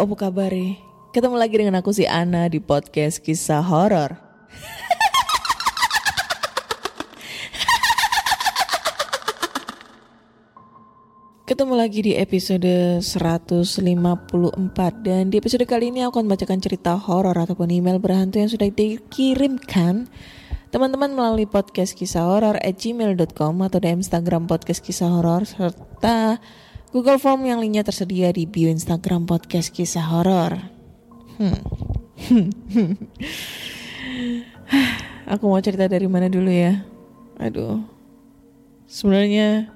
ya apa kabar Ketemu lagi dengan aku si Ana di podcast kisah horor. Ketemu lagi di episode 154 dan di episode kali ini aku akan bacakan cerita horor ataupun email berhantu yang sudah dikirimkan teman-teman melalui podcast kisah horor at gmail.com atau di Instagram podcast kisah horor serta Google Form yang linknya tersedia di bio Instagram podcast kisah horor. Hmm. Aku mau cerita dari mana dulu ya? Aduh. Sebenarnya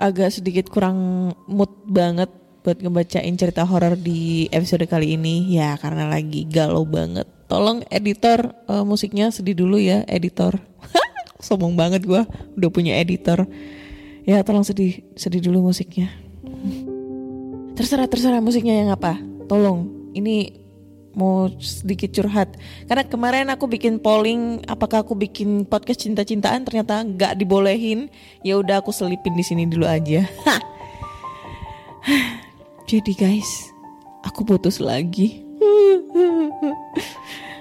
agak sedikit kurang mood banget buat ngebacain cerita horor di episode kali ini ya karena lagi galau banget. Tolong editor eh, musiknya sedih dulu ya editor. Sombong banget gua udah punya editor. Ya tolong sedih sedih dulu musiknya. Terserah terserah musiknya yang apa. Tolong ini mau sedikit curhat. Karena kemarin aku bikin polling apakah aku bikin podcast cinta-cintaan ternyata nggak dibolehin. Ya udah aku selipin di sini dulu aja. Jadi guys aku putus lagi.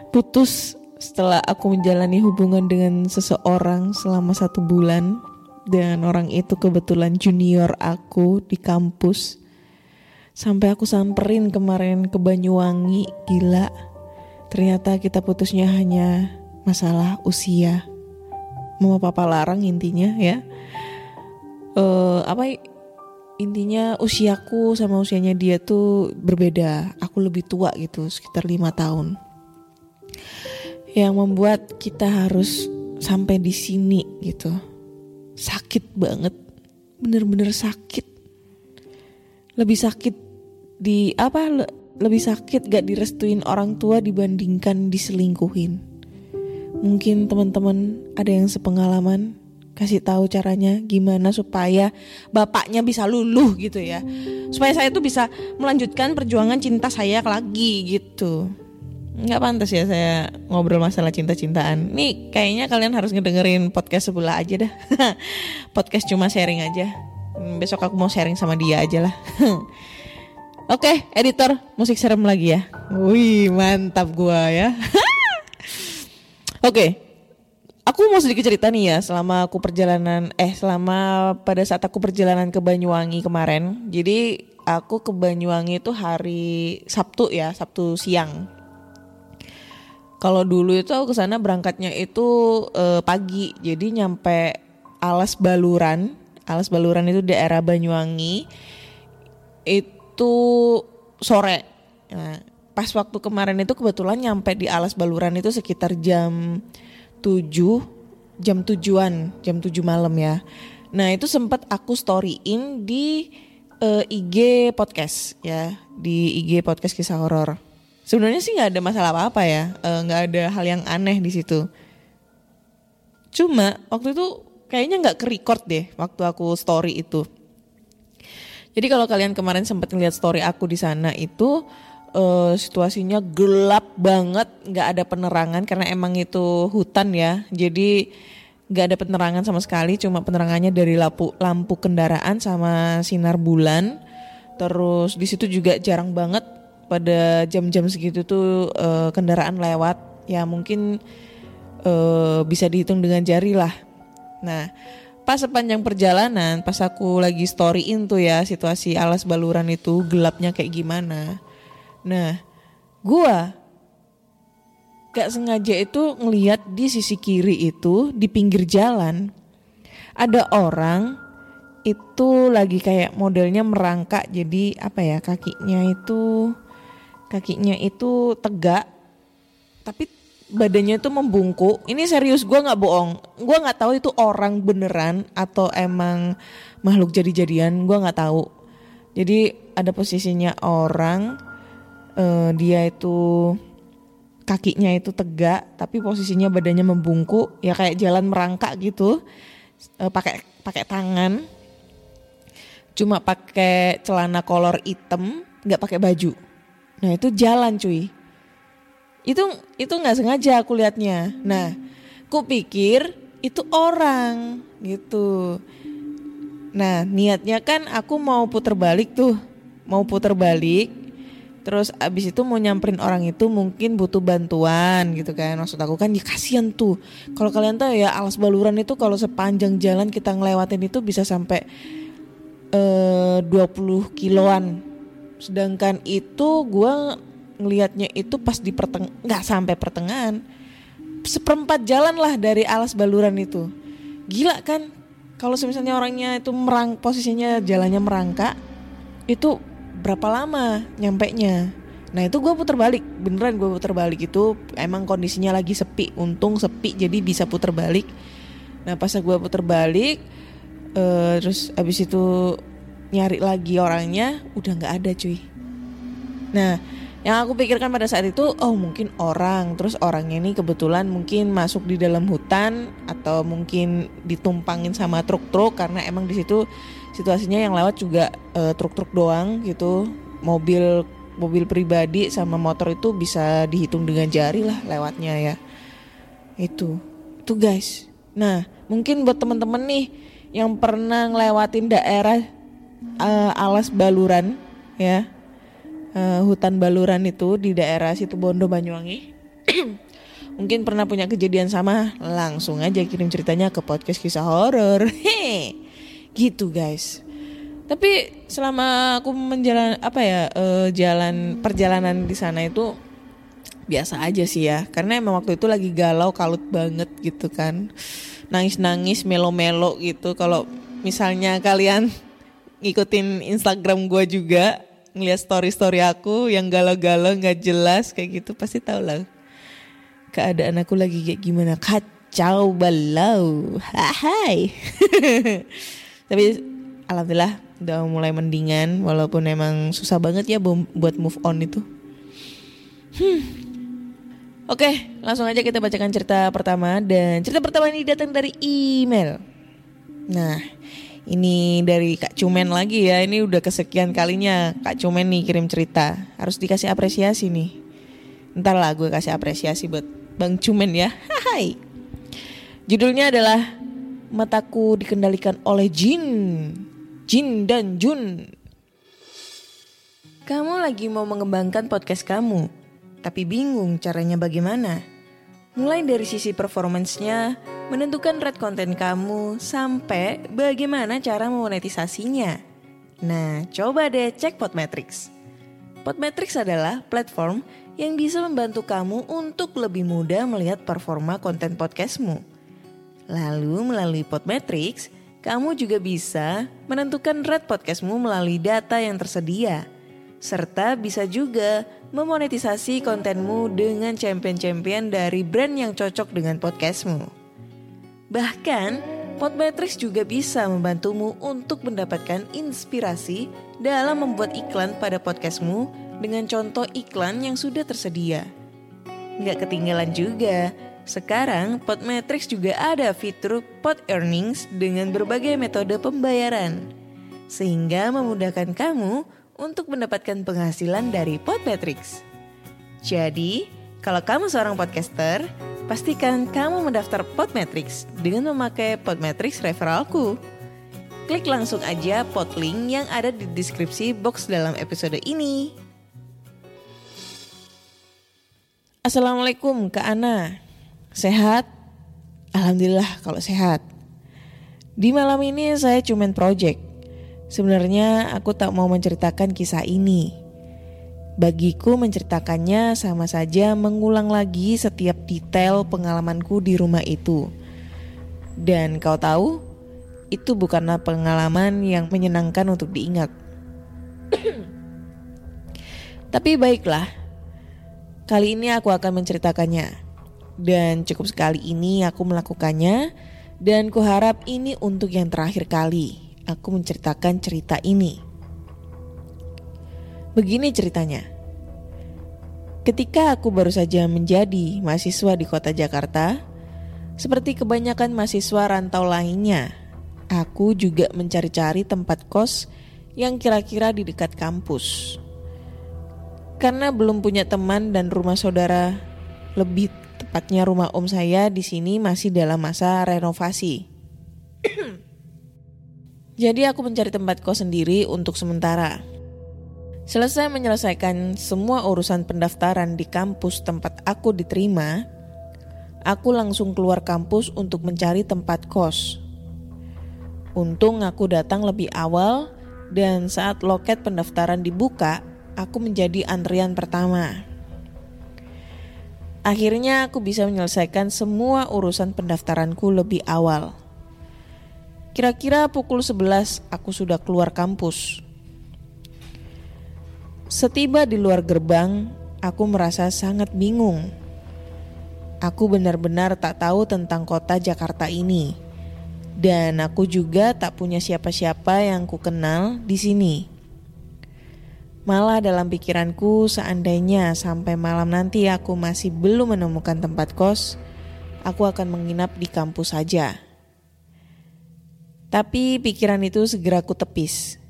Putus setelah aku menjalani hubungan dengan seseorang selama satu bulan dan orang itu kebetulan junior aku di kampus Sampai aku samperin kemarin ke Banyuwangi, gila. Ternyata kita putusnya hanya masalah usia. Mama papa larang intinya ya. Eh apa intinya usiaku sama usianya dia tuh berbeda. Aku lebih tua gitu, sekitar lima tahun. Yang membuat kita harus sampai di sini gitu. Sakit banget. Bener-bener sakit. Lebih sakit di apa le- lebih sakit gak direstuin orang tua dibandingkan diselingkuhin. Mungkin teman-teman ada yang sepengalaman kasih tahu caranya gimana supaya bapaknya bisa luluh gitu ya. Supaya saya tuh bisa melanjutkan perjuangan cinta saya lagi gitu. Nggak pantas ya saya ngobrol masalah cinta-cintaan. Nih kayaknya kalian harus ngedengerin podcast sebelah aja dah. podcast cuma sharing aja. Hmm, Besok aku mau sharing sama dia aja lah. Oke, editor, musik serem lagi ya. Wih, mantap gua ya. Oke. Aku mau sedikit cerita nih ya selama aku perjalanan eh selama pada saat aku perjalanan ke Banyuwangi kemarin. Jadi aku ke Banyuwangi itu hari Sabtu ya, Sabtu siang. Kalau dulu itu aku ke sana berangkatnya itu eh, pagi. Jadi nyampe Alas Baluran. Alas Baluran itu daerah Banyuwangi. Itu sore. Nah, pas waktu kemarin itu kebetulan nyampe di Alas Baluran itu sekitar jam 7 jam tujuan jam 7 malam ya. Nah itu sempat aku storyin di eh, IG podcast ya di IG podcast kisah horor. Sebenarnya sih nggak ada masalah apa-apa ya, eh, nggak ada hal yang aneh di situ. Cuma waktu itu kayaknya nggak ke record deh waktu aku story itu. Jadi kalau kalian kemarin sempat ngeliat story aku di sana itu eh, situasinya gelap banget, nggak ada penerangan karena emang itu hutan ya. Jadi nggak ada penerangan sama sekali, cuma penerangannya dari lampu lampu kendaraan sama sinar bulan. Terus di situ juga jarang banget pada jam-jam segitu tuh eh, kendaraan lewat. Ya mungkin eh, bisa dihitung dengan jari lah. Nah, pas sepanjang perjalanan, pas aku lagi storyin tuh ya situasi alas baluran itu gelapnya kayak gimana. Nah, gua gak sengaja itu ngeliat di sisi kiri itu di pinggir jalan ada orang itu lagi kayak modelnya merangkak jadi apa ya kakinya itu kakinya itu tegak tapi badannya itu membungkuk. Ini serius gue nggak bohong. Gue nggak tahu itu orang beneran atau emang makhluk jadi-jadian. Gue nggak tahu. Jadi ada posisinya orang eh, dia itu kakinya itu tegak tapi posisinya badannya membungkuk ya kayak jalan merangkak gitu Eh, pakai pakai tangan cuma pakai celana kolor hitam nggak pakai baju nah itu jalan cuy. Itu itu nggak sengaja aku liatnya. Nah ku pikir itu orang gitu. Nah niatnya kan aku mau puter balik tuh. Mau puter balik terus abis itu mau nyamperin orang itu mungkin butuh bantuan gitu kan. Maksud aku kan ya kasihan tuh. Kalau kalian tahu ya alas baluran itu kalau sepanjang jalan kita ngelewatin itu bisa sampai eh 20 kiloan sedangkan itu gua ngelihatnya itu pas di perteng nggak sampai pertengahan. Seperempat jalan lah dari alas baluran itu. Gila kan? Kalau misalnya orangnya itu merang posisinya jalannya merangkak itu berapa lama nyampe nya nah itu gue puter balik. Beneran gue puter balik itu emang kondisinya lagi sepi untung sepi jadi bisa puter balik. Nah pas gue puter balik eh, terus abis itu nyari lagi orangnya udah nggak ada cuy nah yang aku pikirkan pada saat itu, oh mungkin orang, terus orangnya ini kebetulan mungkin masuk di dalam hutan atau mungkin ditumpangin sama truk-truk karena emang di situ situasinya yang lewat juga eh, truk-truk doang gitu, mobil mobil pribadi sama motor itu bisa dihitung dengan jari lah lewatnya ya. Itu, itu guys. Nah mungkin buat temen-temen nih yang pernah ngelewatin daerah eh, alas baluran ya eh, hutan baluran itu di daerah situ Bondo Banyuwangi. Mungkin pernah punya kejadian sama, langsung aja kirim ceritanya ke podcast kisah horor. Hehe. Gitu guys. Tapi selama aku menjalan apa ya eh, jalan perjalanan di sana itu biasa aja sih ya karena emang waktu itu lagi galau kalut banget gitu kan nangis nangis melo melo gitu kalau misalnya kalian ngikutin Instagram gue juga ngeliat story story aku yang galau-galau nggak jelas kayak gitu pasti tau lah. Keadaan aku lagi kayak gimana? Kacau balau. Hai. Tapi alhamdulillah udah mulai mendingan walaupun emang susah banget ya bu- buat move on itu. Hmm. Oke, langsung aja kita bacakan cerita pertama dan cerita pertama ini datang dari email. Nah, ini dari Kak Cumen lagi ya. Ini udah kesekian kalinya Kak Cumen nih kirim cerita. Harus dikasih apresiasi nih. Ntar lah gue kasih apresiasi buat Bang Cumen ya. Hai. Judulnya adalah Mataku dikendalikan oleh jin. Jin dan Jun. Kamu lagi mau mengembangkan podcast kamu, tapi bingung caranya bagaimana? Mulai dari sisi performance-nya, menentukan rate konten kamu, sampai bagaimana cara memonetisasinya. Nah, coba deh cek Podmetrics. Podmetrics adalah platform yang bisa membantu kamu untuk lebih mudah melihat performa konten podcastmu. Lalu melalui Podmetrics, kamu juga bisa menentukan rate podcastmu melalui data yang tersedia. Serta bisa juga memonetisasi kontenmu dengan champion-champion dari brand yang cocok dengan podcastmu. Bahkan, Podmetrics juga bisa membantumu untuk mendapatkan inspirasi dalam membuat iklan pada podcastmu dengan contoh iklan yang sudah tersedia. Nggak ketinggalan juga, Sekarang Podmetrics juga ada fitur Pod Earnings dengan berbagai metode pembayaran. Sehingga memudahkan kamu untuk mendapatkan penghasilan dari Podmetrics. Jadi, kalau kamu seorang podcaster, pastikan kamu mendaftar Podmetrics dengan memakai Podmetrics referralku. Klik langsung aja podlink yang ada di deskripsi box dalam episode ini. Assalamualaikum Kak Ana. Sehat? Alhamdulillah kalau sehat. Di malam ini saya cuman project. Sebenarnya aku tak mau menceritakan kisah ini. Bagiku menceritakannya sama saja mengulang lagi setiap detail pengalamanku di rumah itu. Dan kau tahu, itu bukanlah pengalaman yang menyenangkan untuk diingat. Tapi baiklah, kali ini aku akan menceritakannya. Dan cukup sekali ini aku melakukannya dan kuharap ini untuk yang terakhir kali aku menceritakan cerita ini. Begini ceritanya. Ketika aku baru saja menjadi mahasiswa di kota Jakarta, seperti kebanyakan mahasiswa rantau lainnya, aku juga mencari-cari tempat kos yang kira-kira di dekat kampus. Karena belum punya teman dan rumah saudara, lebih tepatnya rumah om saya di sini masih dalam masa renovasi. Jadi aku mencari tempat kos sendiri untuk sementara. Selesai menyelesaikan semua urusan pendaftaran di kampus tempat aku diterima, aku langsung keluar kampus untuk mencari tempat kos. Untung aku datang lebih awal dan saat loket pendaftaran dibuka, aku menjadi antrian pertama. Akhirnya aku bisa menyelesaikan semua urusan pendaftaranku lebih awal. Kira-kira pukul 11 aku sudah keluar kampus. Setiba di luar gerbang, aku merasa sangat bingung. Aku benar-benar tak tahu tentang kota Jakarta ini. Dan aku juga tak punya siapa-siapa yang ku kenal di sini. Malah dalam pikiranku seandainya sampai malam nanti aku masih belum menemukan tempat kos, aku akan menginap di kampus saja. Tapi pikiran itu segera ku tepis.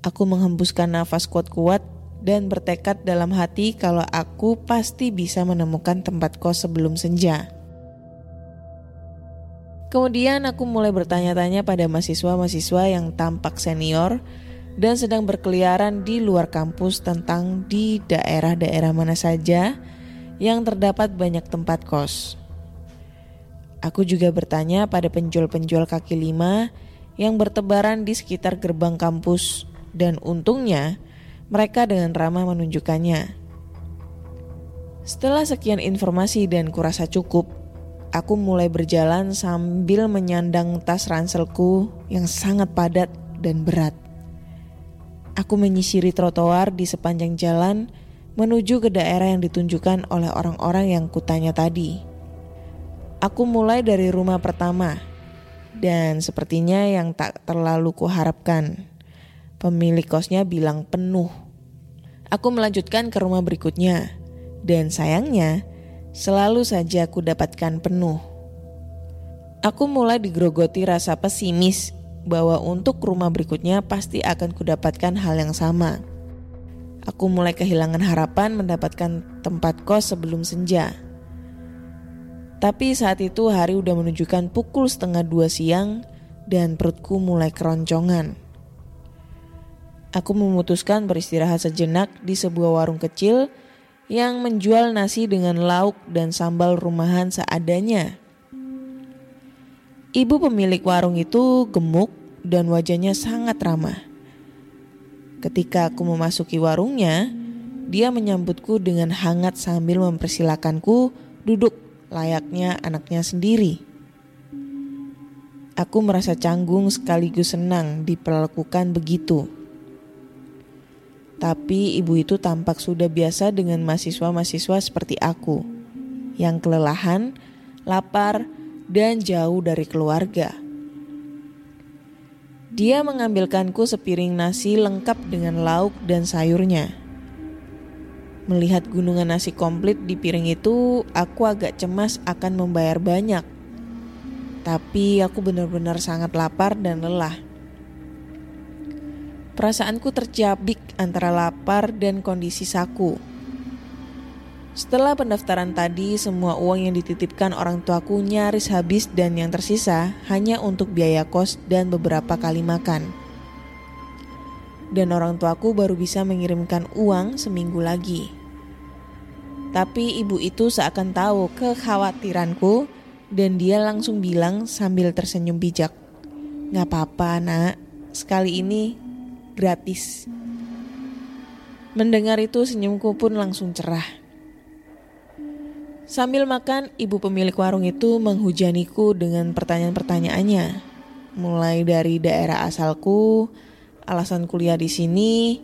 Aku menghembuskan nafas kuat-kuat dan bertekad dalam hati kalau aku pasti bisa menemukan tempat kos sebelum senja. Kemudian aku mulai bertanya-tanya pada mahasiswa-mahasiswa yang tampak senior dan sedang berkeliaran di luar kampus tentang di daerah-daerah mana saja yang terdapat banyak tempat kos. Aku juga bertanya pada penjual-penjual kaki lima yang bertebaran di sekitar gerbang kampus dan untungnya mereka dengan ramah menunjukkannya. Setelah sekian informasi dan kurasa cukup, aku mulai berjalan sambil menyandang tas ranselku yang sangat padat dan berat. Aku menyisiri trotoar di sepanjang jalan menuju ke daerah yang ditunjukkan oleh orang-orang yang kutanya tadi. Aku mulai dari rumah pertama, dan sepertinya yang tak terlalu kuharapkan. Pemilik kosnya bilang penuh. Aku melanjutkan ke rumah berikutnya, dan sayangnya selalu saja aku dapatkan penuh. Aku mulai digerogoti rasa pesimis bahwa untuk rumah berikutnya pasti akan kudapatkan hal yang sama. Aku mulai kehilangan harapan mendapatkan tempat kos sebelum senja. Tapi saat itu hari udah menunjukkan pukul setengah dua siang dan perutku mulai keroncongan. Aku memutuskan beristirahat sejenak di sebuah warung kecil yang menjual nasi dengan lauk dan sambal rumahan seadanya. Ibu pemilik warung itu gemuk dan wajahnya sangat ramah. Ketika aku memasuki warungnya, dia menyambutku dengan hangat sambil mempersilakanku duduk layaknya anaknya sendiri. Aku merasa canggung sekaligus senang diperlakukan begitu. Tapi ibu itu tampak sudah biasa dengan mahasiswa-mahasiswa seperti aku, yang kelelahan, lapar, dan jauh dari keluarga. Dia mengambilkanku sepiring nasi lengkap dengan lauk dan sayurnya. Melihat gunungan nasi komplit di piring itu, aku agak cemas akan membayar banyak. Tapi aku benar-benar sangat lapar dan lelah. Perasaanku terjabik antara lapar dan kondisi saku. Setelah pendaftaran tadi, semua uang yang dititipkan orang tuaku nyaris habis dan yang tersisa hanya untuk biaya kos dan beberapa kali makan. Dan orang tuaku baru bisa mengirimkan uang seminggu lagi. Tapi ibu itu seakan tahu kekhawatiranku dan dia langsung bilang sambil tersenyum bijak. Gak apa-apa nak, sekali ini gratis. Mendengar itu senyumku pun langsung cerah. Sambil makan, ibu pemilik warung itu menghujaniku dengan pertanyaan-pertanyaannya. Mulai dari daerah asalku, alasan kuliah di sini,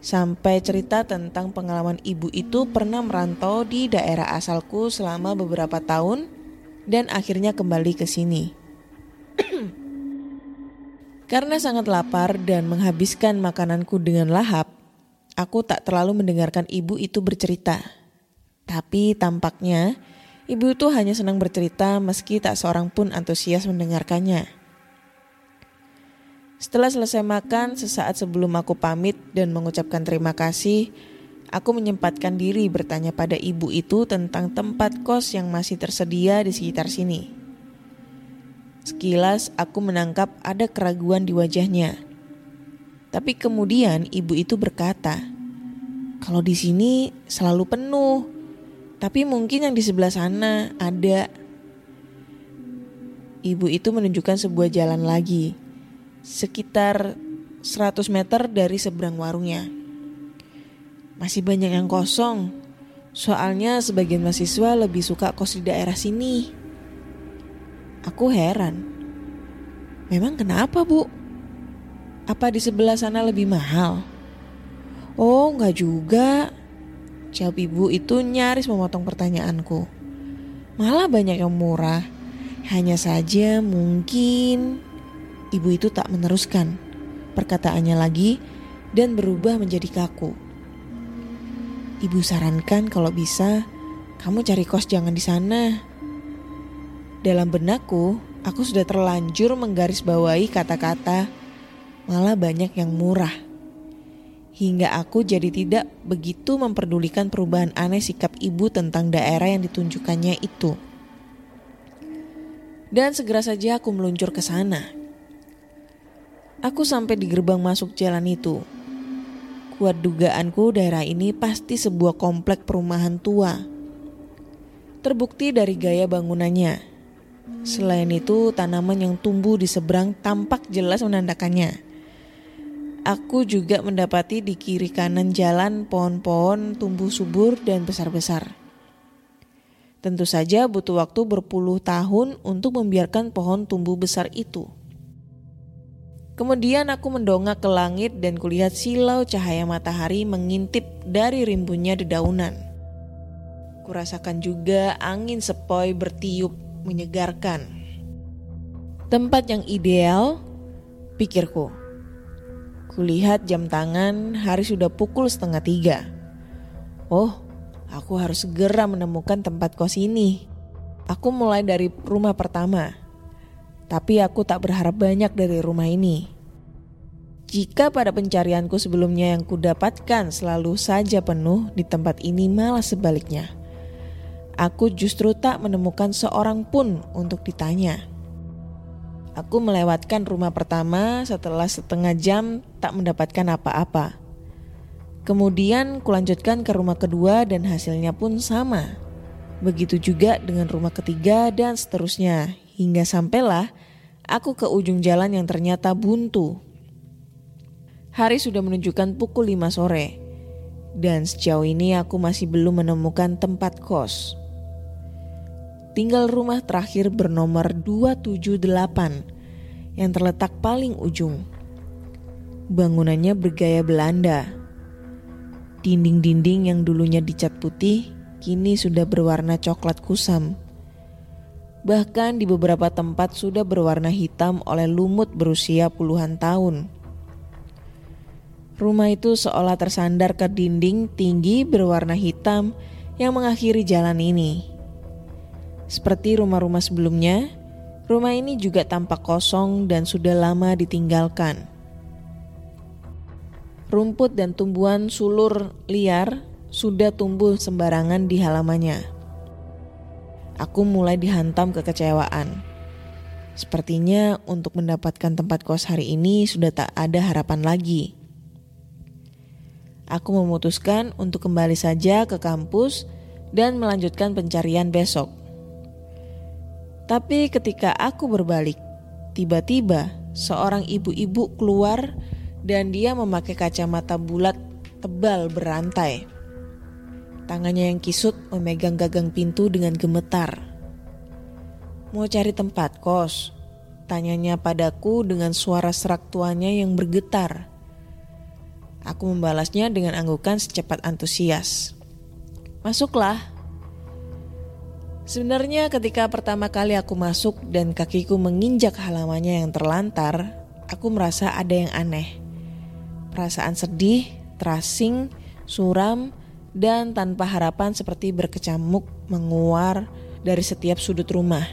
sampai cerita tentang pengalaman ibu itu pernah merantau di daerah asalku selama beberapa tahun dan akhirnya kembali ke sini. Karena sangat lapar dan menghabiskan makananku dengan lahap, aku tak terlalu mendengarkan ibu itu bercerita. Tapi tampaknya ibu itu hanya senang bercerita meski tak seorang pun antusias mendengarkannya. Setelah selesai makan, sesaat sebelum aku pamit dan mengucapkan terima kasih, aku menyempatkan diri bertanya pada ibu itu tentang tempat kos yang masih tersedia di sekitar sini. Sekilas aku menangkap ada keraguan di wajahnya. Tapi kemudian ibu itu berkata, "Kalau di sini selalu penuh, tapi mungkin yang di sebelah sana ada." Ibu itu menunjukkan sebuah jalan lagi sekitar 100 meter dari seberang warungnya. Masih banyak yang kosong, soalnya sebagian mahasiswa lebih suka kos di daerah sini. Aku heran, memang kenapa bu? Apa di sebelah sana lebih mahal? Oh, nggak juga. Jawab ibu itu nyaris memotong pertanyaanku. Malah banyak yang murah. Hanya saja mungkin Ibu itu tak meneruskan perkataannya lagi dan berubah menjadi kaku. Ibu sarankan kalau bisa kamu cari kos jangan di sana. Dalam benakku, aku sudah terlanjur menggarisbawahi kata-kata malah banyak yang murah. Hingga aku jadi tidak begitu memperdulikan perubahan aneh sikap ibu tentang daerah yang ditunjukkannya itu. Dan segera saja aku meluncur ke sana. Aku sampai di gerbang masuk jalan itu. Kuat dugaanku daerah ini pasti sebuah komplek perumahan tua. Terbukti dari gaya bangunannya. Selain itu, tanaman yang tumbuh di seberang tampak jelas menandakannya. Aku juga mendapati di kiri kanan jalan pohon-pohon tumbuh subur dan besar-besar. Tentu saja butuh waktu berpuluh tahun untuk membiarkan pohon tumbuh besar itu. Kemudian aku mendongak ke langit dan kulihat silau cahaya matahari mengintip dari rimbunnya dedaunan. Kurasakan juga angin sepoi bertiup menyegarkan. Tempat yang ideal, pikirku. Kulihat jam tangan, hari sudah pukul setengah tiga. Oh, aku harus segera menemukan tempat kos ini. Aku mulai dari rumah pertama tapi aku tak berharap banyak dari rumah ini. Jika pada pencarianku sebelumnya yang kudapatkan selalu saja penuh di tempat ini malah sebaliknya. Aku justru tak menemukan seorang pun untuk ditanya. Aku melewatkan rumah pertama setelah setengah jam tak mendapatkan apa-apa. Kemudian kulanjutkan ke rumah kedua dan hasilnya pun sama. Begitu juga dengan rumah ketiga dan seterusnya hingga sampailah aku ke ujung jalan yang ternyata buntu. Hari sudah menunjukkan pukul 5 sore dan sejauh ini aku masih belum menemukan tempat kos. Tinggal rumah terakhir bernomor 278 yang terletak paling ujung. Bangunannya bergaya Belanda. Dinding-dinding yang dulunya dicat putih kini sudah berwarna coklat kusam. Bahkan di beberapa tempat sudah berwarna hitam oleh lumut berusia puluhan tahun. Rumah itu seolah tersandar ke dinding tinggi berwarna hitam yang mengakhiri jalan ini. Seperti rumah-rumah sebelumnya, rumah ini juga tampak kosong dan sudah lama ditinggalkan. Rumput dan tumbuhan sulur liar sudah tumbuh sembarangan di halamannya. Aku mulai dihantam kekecewaan. Sepertinya untuk mendapatkan tempat kos hari ini sudah tak ada harapan lagi. Aku memutuskan untuk kembali saja ke kampus dan melanjutkan pencarian besok. Tapi ketika aku berbalik, tiba-tiba seorang ibu-ibu keluar dan dia memakai kacamata bulat tebal berantai. Tangannya yang kisut memegang gagang pintu dengan gemetar. Mau cari tempat kos? Tanyanya padaku dengan suara serak tuanya yang bergetar. Aku membalasnya dengan anggukan secepat antusias. Masuklah. Sebenarnya ketika pertama kali aku masuk dan kakiku menginjak halamannya yang terlantar, aku merasa ada yang aneh. Perasaan sedih, terasing, suram, dan tanpa harapan seperti berkecamuk menguar dari setiap sudut rumah.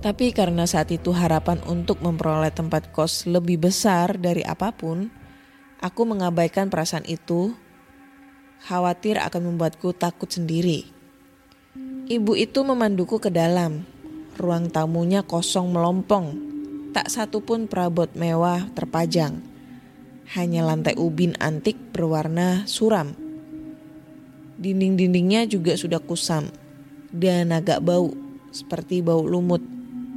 Tapi karena saat itu harapan untuk memperoleh tempat kos lebih besar dari apa pun, aku mengabaikan perasaan itu, khawatir akan membuatku takut sendiri. Ibu itu memanduku ke dalam. Ruang tamunya kosong melompong. Tak satu pun perabot mewah terpajang hanya lantai ubin antik berwarna suram. Dinding-dindingnya juga sudah kusam dan agak bau, seperti bau lumut,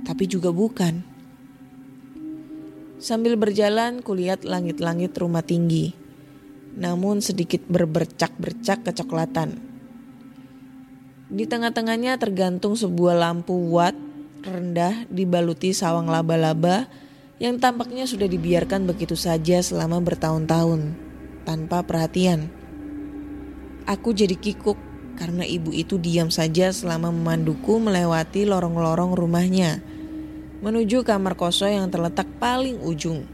tapi juga bukan. Sambil berjalan, kulihat langit-langit rumah tinggi, namun sedikit berbercak-bercak kecoklatan. Di tengah-tengahnya tergantung sebuah lampu watt rendah dibaluti sawang laba-laba yang tampaknya sudah dibiarkan begitu saja selama bertahun-tahun tanpa perhatian. Aku jadi kikuk karena ibu itu diam saja selama memanduku melewati lorong-lorong rumahnya menuju kamar kosong yang terletak paling ujung.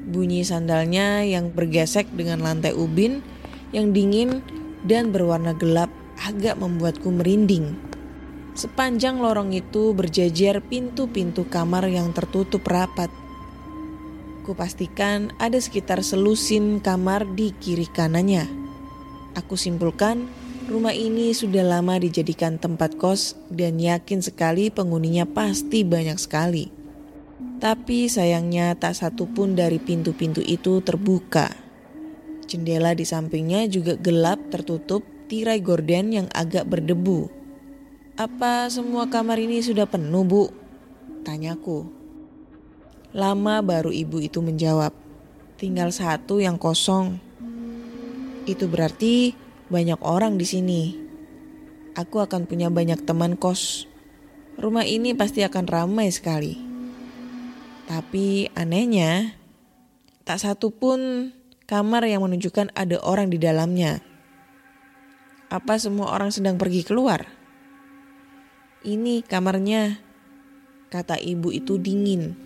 Bunyi sandalnya yang bergesek dengan lantai ubin yang dingin dan berwarna gelap agak membuatku merinding. Sepanjang lorong itu berjajar pintu-pintu kamar yang tertutup rapat. Kupastikan ada sekitar selusin kamar di kiri kanannya. Aku simpulkan rumah ini sudah lama dijadikan tempat kos dan yakin sekali penghuninya pasti banyak sekali. Tapi sayangnya tak satu pun dari pintu-pintu itu terbuka. Jendela di sampingnya juga gelap tertutup tirai gorden yang agak berdebu. Apa semua kamar ini sudah penuh, Bu? Tanyaku. Lama baru ibu itu menjawab. Tinggal satu yang kosong. Itu berarti banyak orang di sini. Aku akan punya banyak teman kos. Rumah ini pasti akan ramai sekali. Tapi anehnya, tak satu pun kamar yang menunjukkan ada orang di dalamnya. Apa semua orang sedang pergi keluar? Ini kamarnya, kata ibu itu dingin.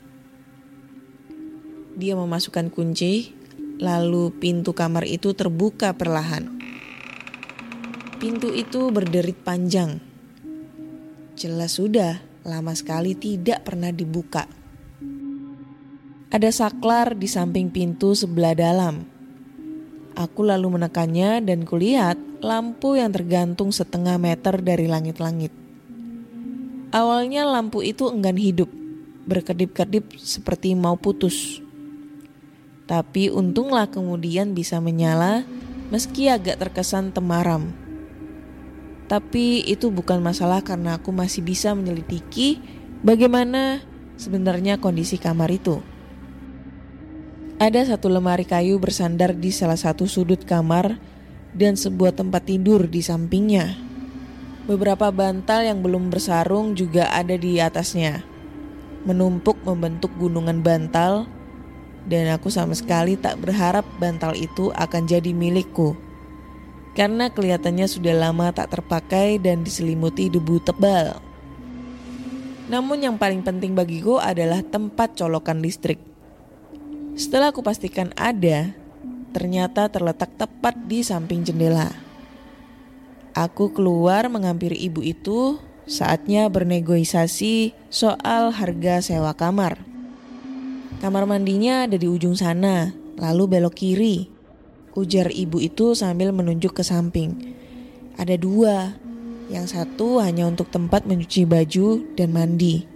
Dia memasukkan kunci, lalu pintu kamar itu terbuka perlahan. Pintu itu berderit panjang. Jelas sudah, lama sekali tidak pernah dibuka. Ada saklar di samping pintu sebelah dalam. Aku lalu menekannya dan kulihat lampu yang tergantung setengah meter dari langit-langit. Awalnya lampu itu enggan hidup, berkedip-kedip seperti mau putus. Tapi untunglah kemudian bisa menyala meski agak terkesan temaram. Tapi itu bukan masalah karena aku masih bisa menyelidiki bagaimana sebenarnya kondisi kamar itu. Ada satu lemari kayu bersandar di salah satu sudut kamar dan sebuah tempat tidur di sampingnya. Beberapa bantal yang belum bersarung juga ada di atasnya. Menumpuk membentuk gunungan bantal dan aku sama sekali tak berharap bantal itu akan jadi milikku. Karena kelihatannya sudah lama tak terpakai dan diselimuti debu tebal. Namun yang paling penting bagiku adalah tempat colokan listrik. Setelah aku pastikan ada, ternyata terletak tepat di samping jendela. Aku keluar menghampiri ibu itu, saatnya bernegosiasi soal harga sewa kamar. Kamar mandinya ada di ujung sana, lalu belok kiri. Ujar ibu itu sambil menunjuk ke samping. Ada dua, yang satu hanya untuk tempat mencuci baju dan mandi.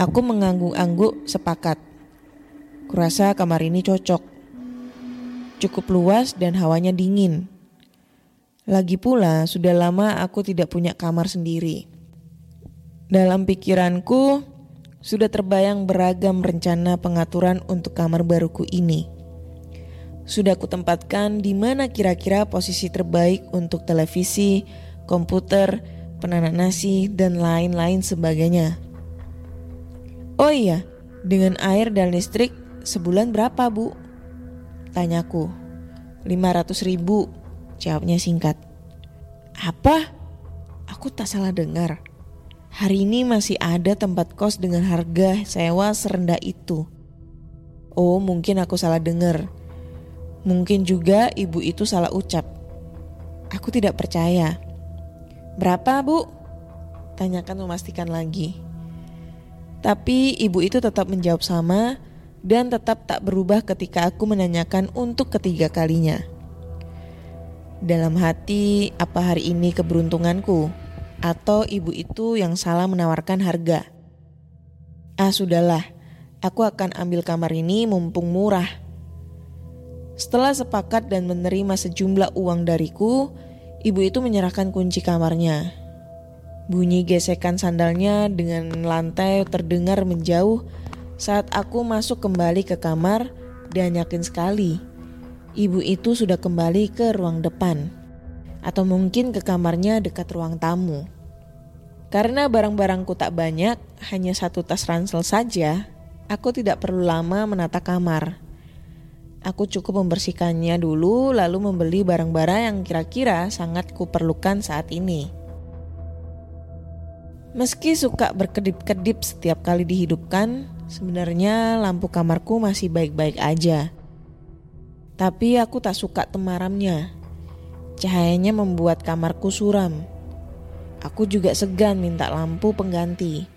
Aku mengangguk-angguk sepakat. Kurasa kamar ini cocok. Cukup luas dan hawanya dingin. Lagi pula, sudah lama aku tidak punya kamar sendiri. Dalam pikiranku, sudah terbayang beragam rencana pengaturan untuk kamar baruku ini. Sudah kutempatkan di mana kira-kira posisi terbaik untuk televisi, komputer, penanak nasi, dan lain-lain sebagainya. Oh iya, dengan air dan listrik sebulan berapa bu? Tanyaku. 500 ribu Jawabnya singkat. Apa? Aku tak salah dengar. Hari ini masih ada tempat kos dengan harga sewa serendah itu. Oh, mungkin aku salah dengar. Mungkin juga ibu itu salah ucap. Aku tidak percaya. Berapa, Bu? Tanyakan memastikan lagi. Tapi ibu itu tetap menjawab sama dan tetap tak berubah ketika aku menanyakan untuk ketiga kalinya. Dalam hati, apa hari ini keberuntunganku? Atau ibu itu yang salah menawarkan harga? Ah sudahlah, aku akan ambil kamar ini mumpung murah. Setelah sepakat dan menerima sejumlah uang dariku, ibu itu menyerahkan kunci kamarnya. Bunyi gesekan sandalnya dengan lantai terdengar menjauh saat aku masuk kembali ke kamar dan yakin sekali ibu itu sudah kembali ke ruang depan, atau mungkin ke kamarnya dekat ruang tamu. Karena barang-barangku tak banyak, hanya satu tas ransel saja, aku tidak perlu lama menata kamar. Aku cukup membersihkannya dulu, lalu membeli barang-barang yang kira-kira sangat kuperlukan saat ini. Meski suka berkedip-kedip setiap kali dihidupkan, sebenarnya lampu kamarku masih baik-baik aja. Tapi aku tak suka temaramnya. Cahayanya membuat kamarku suram. Aku juga segan minta lampu pengganti.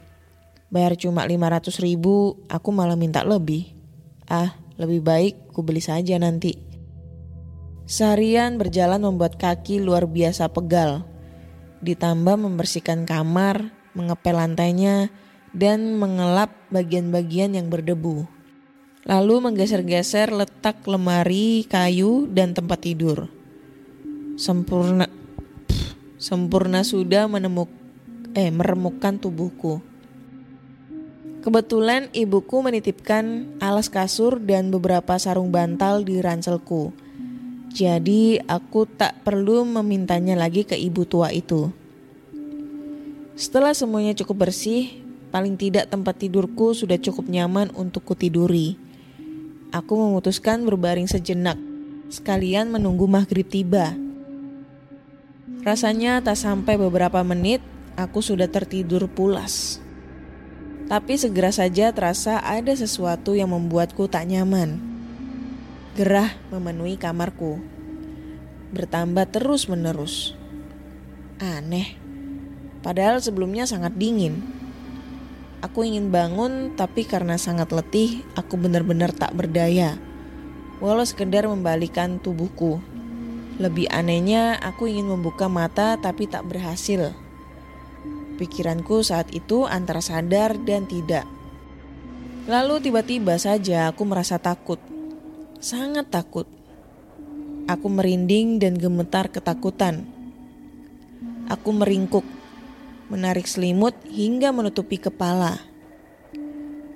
Bayar cuma 500 ribu, aku malah minta lebih. Ah, lebih baik ku beli saja nanti. Seharian berjalan membuat kaki luar biasa pegal. Ditambah membersihkan kamar, mengepel lantainya, dan mengelap bagian-bagian yang berdebu lalu menggeser-geser letak lemari kayu dan tempat tidur. Sempurna pff, sempurna sudah menemuk eh meremukkan tubuhku. Kebetulan ibuku menitipkan alas kasur dan beberapa sarung bantal di ranselku. Jadi aku tak perlu memintanya lagi ke ibu tua itu. Setelah semuanya cukup bersih, paling tidak tempat tidurku sudah cukup nyaman untuk kutiduri aku memutuskan berbaring sejenak, sekalian menunggu maghrib tiba. Rasanya tak sampai beberapa menit, aku sudah tertidur pulas. Tapi segera saja terasa ada sesuatu yang membuatku tak nyaman. Gerah memenuhi kamarku. Bertambah terus-menerus. Aneh. Padahal sebelumnya sangat dingin. Aku ingin bangun, tapi karena sangat letih, aku benar-benar tak berdaya. Walau sekedar membalikan tubuhku. Lebih anehnya, aku ingin membuka mata tapi tak berhasil. Pikiranku saat itu antara sadar dan tidak. Lalu tiba-tiba saja aku merasa takut. Sangat takut. Aku merinding dan gemetar ketakutan. Aku meringkuk menarik selimut hingga menutupi kepala.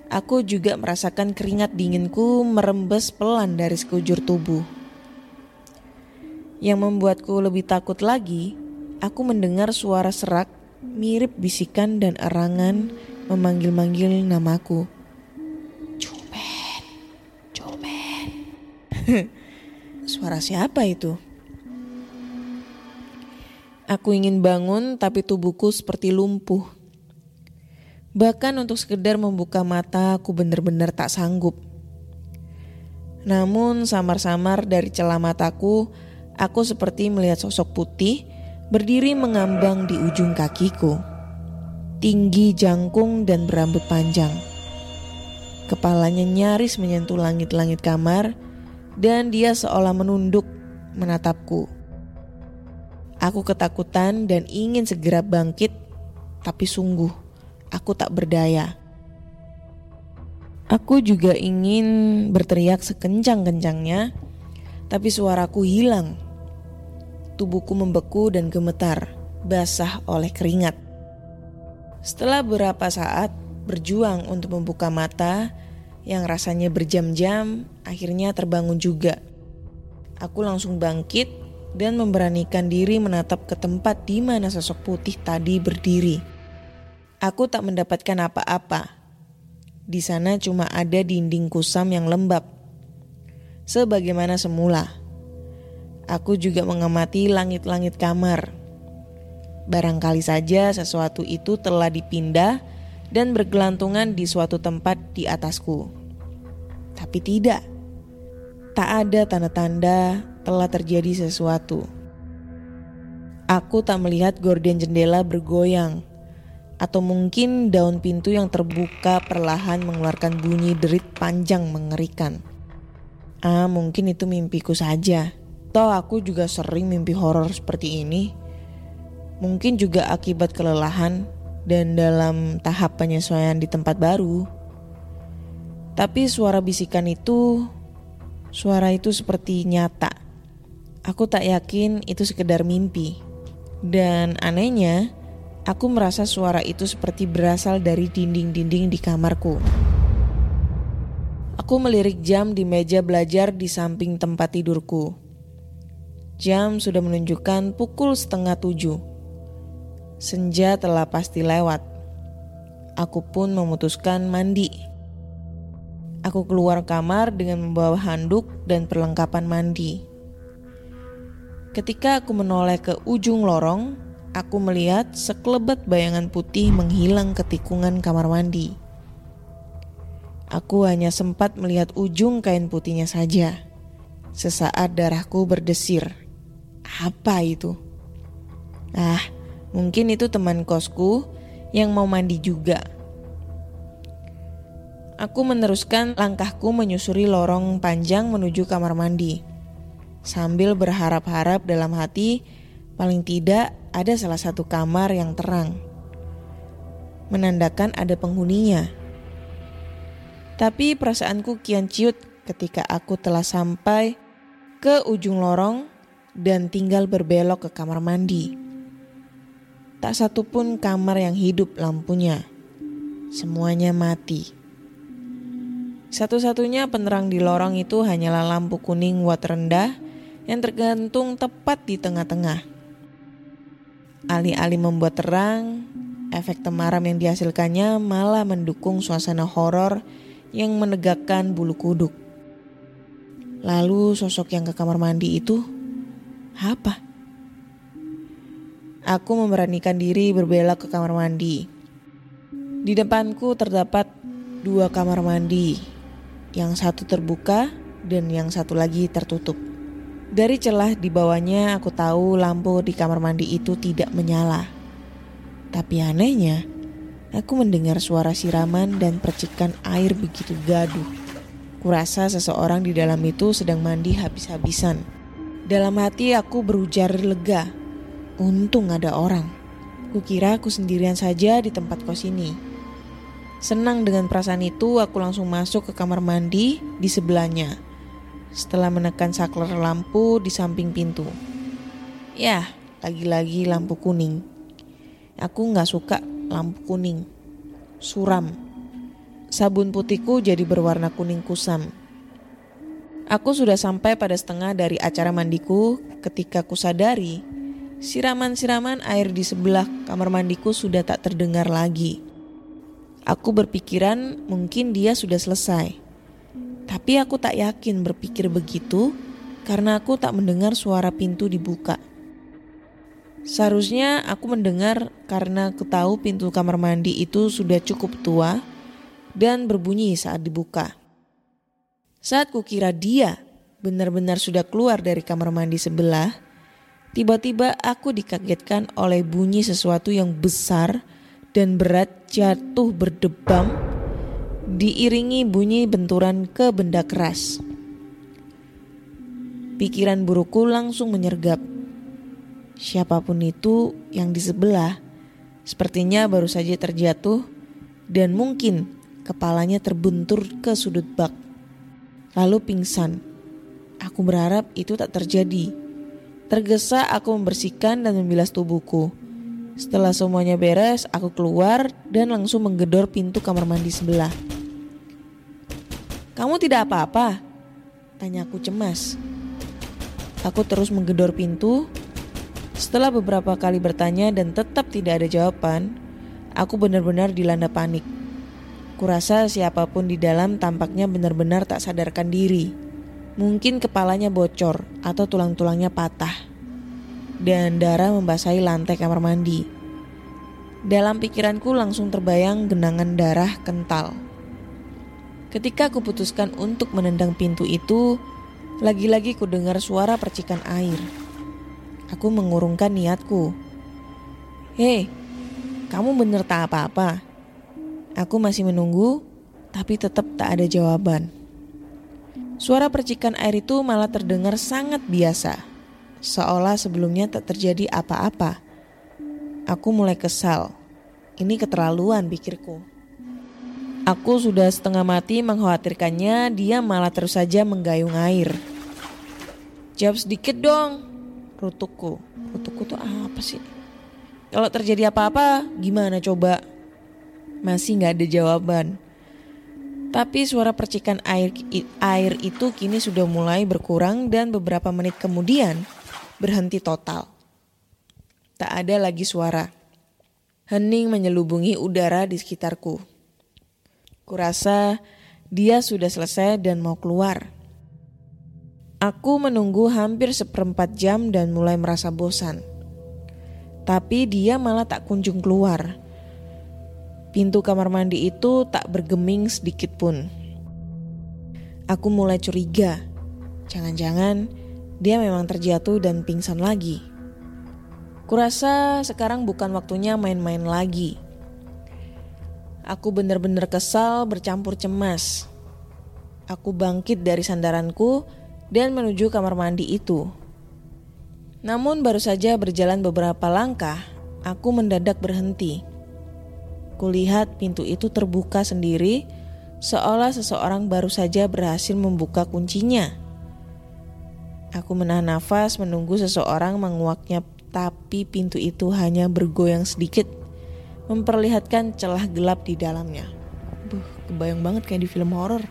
Aku juga merasakan keringat dinginku merembes pelan dari sekujur tubuh. Yang membuatku lebih takut lagi, aku mendengar suara serak mirip bisikan dan erangan memanggil-manggil namaku. Cumen, Cumen. suara siapa itu? Aku ingin bangun tapi tubuhku seperti lumpuh. Bahkan untuk sekedar membuka mata aku benar-benar tak sanggup. Namun samar-samar dari celah mataku, aku seperti melihat sosok putih berdiri mengambang di ujung kakiku. Tinggi jangkung dan berambut panjang. Kepalanya nyaris menyentuh langit-langit kamar dan dia seolah menunduk menatapku. Aku ketakutan dan ingin segera bangkit, tapi sungguh aku tak berdaya. Aku juga ingin berteriak sekencang-kencangnya, tapi suaraku hilang. Tubuhku membeku dan gemetar, basah oleh keringat. Setelah beberapa saat berjuang untuk membuka mata yang rasanya berjam-jam, akhirnya terbangun juga. Aku langsung bangkit dan memberanikan diri menatap ke tempat di mana sosok putih tadi berdiri. Aku tak mendapatkan apa-apa. Di sana cuma ada dinding kusam yang lembab. Sebagaimana semula. Aku juga mengamati langit-langit kamar. Barangkali saja sesuatu itu telah dipindah dan bergelantungan di suatu tempat di atasku. Tapi tidak. Tak ada tanda-tanda telah terjadi sesuatu. Aku tak melihat gorden jendela bergoyang, atau mungkin daun pintu yang terbuka perlahan mengeluarkan bunyi derit panjang mengerikan. Ah, mungkin itu mimpiku saja. Toh aku juga sering mimpi horor seperti ini. Mungkin juga akibat kelelahan dan dalam tahap penyesuaian di tempat baru. Tapi suara bisikan itu, suara itu seperti nyata Aku tak yakin itu sekedar mimpi. Dan anehnya, aku merasa suara itu seperti berasal dari dinding-dinding di kamarku. Aku melirik jam di meja belajar di samping tempat tidurku. Jam sudah menunjukkan pukul setengah tujuh. Senja telah pasti lewat. Aku pun memutuskan mandi. Aku keluar kamar dengan membawa handuk dan perlengkapan mandi. Ketika aku menoleh ke ujung lorong, aku melihat sekelebat bayangan putih menghilang ke tikungan kamar mandi. Aku hanya sempat melihat ujung kain putihnya saja. Sesaat darahku berdesir. Apa itu? Ah, mungkin itu teman kosku yang mau mandi juga. Aku meneruskan langkahku menyusuri lorong panjang menuju kamar mandi sambil berharap-harap dalam hati paling tidak ada salah satu kamar yang terang. Menandakan ada penghuninya. Tapi perasaanku kian ciut ketika aku telah sampai ke ujung lorong dan tinggal berbelok ke kamar mandi. Tak satu pun kamar yang hidup lampunya. Semuanya mati. Satu-satunya penerang di lorong itu hanyalah lampu kuning watt rendah yang tergantung tepat di tengah-tengah. Alih-alih membuat terang, efek temaram yang dihasilkannya malah mendukung suasana horor yang menegakkan bulu kuduk. Lalu sosok yang ke kamar mandi itu apa? Aku memberanikan diri berbelok ke kamar mandi. Di depanku terdapat dua kamar mandi, yang satu terbuka dan yang satu lagi tertutup. Dari celah di bawahnya aku tahu lampu di kamar mandi itu tidak menyala. Tapi anehnya, aku mendengar suara siraman dan percikan air begitu gaduh. Kurasa seseorang di dalam itu sedang mandi habis-habisan. Dalam hati aku berujar lega. Untung ada orang. Kukira aku sendirian saja di tempat kos ini. Senang dengan perasaan itu, aku langsung masuk ke kamar mandi di sebelahnya setelah menekan saklar lampu di samping pintu. Ya, lagi-lagi lampu kuning. Aku nggak suka lampu kuning. Suram. Sabun putihku jadi berwarna kuning kusam. Aku sudah sampai pada setengah dari acara mandiku ketika kusadari siraman-siraman air di sebelah kamar mandiku sudah tak terdengar lagi. Aku berpikiran mungkin dia sudah selesai. Tapi aku tak yakin berpikir begitu karena aku tak mendengar suara pintu dibuka. Seharusnya aku mendengar karena aku tahu pintu kamar mandi itu sudah cukup tua dan berbunyi saat dibuka. Saat kukira dia benar-benar sudah keluar dari kamar mandi sebelah, tiba-tiba aku dikagetkan oleh bunyi sesuatu yang besar dan berat jatuh berdebam diiringi bunyi benturan ke benda keras. Pikiran burukku langsung menyergap. Siapa pun itu yang di sebelah, sepertinya baru saja terjatuh dan mungkin kepalanya terbentur ke sudut bak. Lalu pingsan. Aku berharap itu tak terjadi. Tergesa aku membersihkan dan membilas tubuhku. Setelah semuanya beres, aku keluar dan langsung menggedor pintu kamar mandi sebelah. Kamu tidak apa-apa? Tanyaku cemas. Aku terus menggedor pintu. Setelah beberapa kali bertanya dan tetap tidak ada jawaban, aku benar-benar dilanda panik. Kurasa siapa pun di dalam tampaknya benar-benar tak sadarkan diri. Mungkin kepalanya bocor atau tulang-tulangnya patah. Dan darah membasahi lantai kamar mandi. Dalam pikiranku langsung terbayang genangan darah kental. Ketika aku putuskan untuk menendang pintu itu, lagi-lagi ku dengar suara percikan air. Aku mengurungkan niatku. Hei, kamu bener tak apa-apa? Aku masih menunggu, tapi tetap tak ada jawaban. Suara percikan air itu malah terdengar sangat biasa, seolah sebelumnya tak terjadi apa-apa. Aku mulai kesal. Ini keterlaluan pikirku. Aku sudah setengah mati mengkhawatirkannya, dia malah terus saja menggayung air. Jawab sedikit dong, rutukku. Rutukku tuh apa sih? Kalau terjadi apa-apa, gimana coba? Masih nggak ada jawaban. Tapi suara percikan air, air itu kini sudah mulai berkurang dan beberapa menit kemudian berhenti total. Tak ada lagi suara. Hening menyelubungi udara di sekitarku. Kurasa dia sudah selesai dan mau keluar. Aku menunggu hampir seperempat jam dan mulai merasa bosan. Tapi dia malah tak kunjung keluar. Pintu kamar mandi itu tak bergeming sedikit pun. Aku mulai curiga. Jangan-jangan dia memang terjatuh dan pingsan lagi. Kurasa sekarang bukan waktunya main-main lagi. Aku benar-benar kesal bercampur cemas. Aku bangkit dari sandaranku dan menuju kamar mandi itu. Namun baru saja berjalan beberapa langkah, aku mendadak berhenti. Kulihat pintu itu terbuka sendiri, seolah seseorang baru saja berhasil membuka kuncinya. Aku menahan nafas menunggu seseorang menguaknya, tapi pintu itu hanya bergoyang sedikit memperlihatkan celah gelap di dalamnya. Buh, kebayang banget kayak di film horor.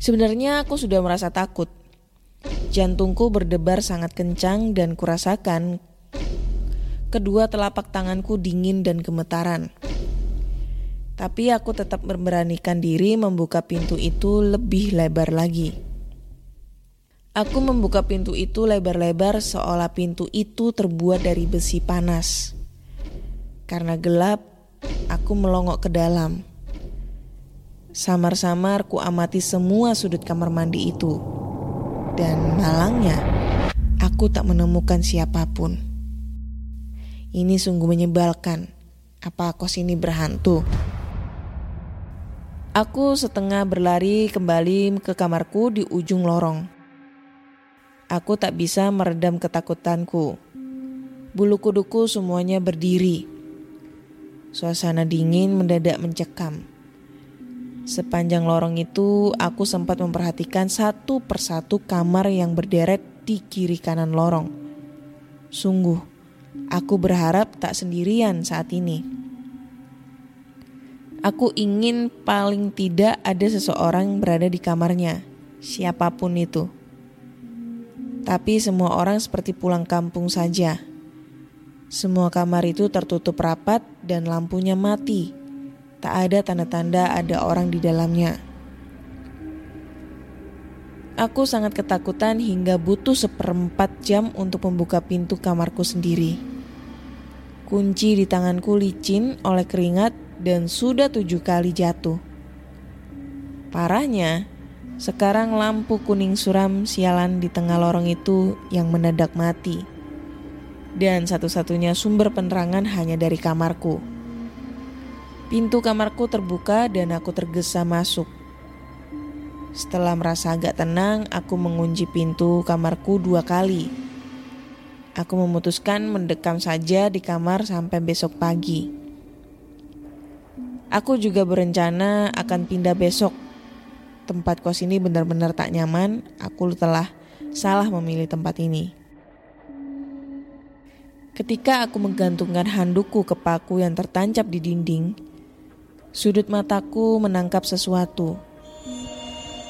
Sebenarnya aku sudah merasa takut. Jantungku berdebar sangat kencang dan kurasakan kedua telapak tanganku dingin dan gemetaran. Tapi aku tetap memberanikan diri membuka pintu itu lebih lebar lagi. Aku membuka pintu itu lebar-lebar seolah pintu itu terbuat dari besi panas. Karena gelap, aku melongok ke dalam. Samar-samar ku amati semua sudut kamar mandi itu. Dan malangnya, aku tak menemukan siapa pun. Ini sungguh menyebalkan. Apa kos ini berhantu? Aku setengah berlari kembali ke kamarku di ujung lorong. Aku tak bisa meredam ketakutanku. Bulu kuduku semuanya berdiri. Suasana dingin mendadak mencekam. Sepanjang lorong itu, aku sempat memperhatikan satu persatu kamar yang berderet di kiri kanan lorong. Sungguh, aku berharap tak sendirian saat ini. Aku ingin paling tidak ada seseorang berada di kamarnya, siapa pun itu. Tapi semua orang seperti pulang kampung saja. Semua kamar itu tertutup rapat dan lampunya mati. Tak ada tanda-tanda ada orang di dalamnya. Aku sangat ketakutan hingga butuh seperempat jam untuk membuka pintu kamarku sendiri. Kunci di tanganku licin oleh keringat dan sudah tujuh kali jatuh. Parahnya, sekarang lampu kuning suram sialan di tengah lorong itu yang mendadak mati. Dan satu-satunya sumber penerangan hanya dari kamarku. Pintu kamarku terbuka dan aku tergesa masuk. Setelah merasa agak tenang, aku mengunci pintu kamarku dua kali. Aku memutuskan mendekam saja di kamar sampai besok pagi. Aku juga berencana akan pindah besok tempat kos ini benar-benar tak nyaman, aku telah salah memilih tempat ini. Ketika aku menggantungkan handukku ke paku yang tertancap di dinding, sudut mataku menangkap sesuatu.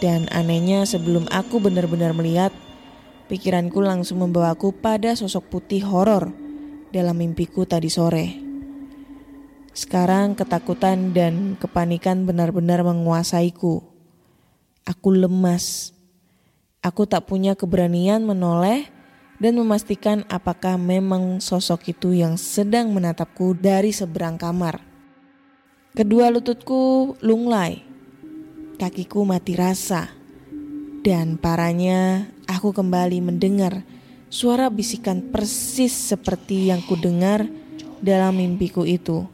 Dan anehnya sebelum aku benar-benar melihat, pikiranku langsung membawaku pada sosok putih horor dalam mimpiku tadi sore. Sekarang ketakutan dan kepanikan benar-benar menguasaiku. Aku lemas. Aku tak punya keberanian menoleh dan memastikan apakah memang sosok itu yang sedang menatapku dari seberang kamar. Kedua lututku lunglai, kakiku mati rasa, dan parahnya aku kembali mendengar suara bisikan persis seperti yang kudengar dalam mimpiku itu.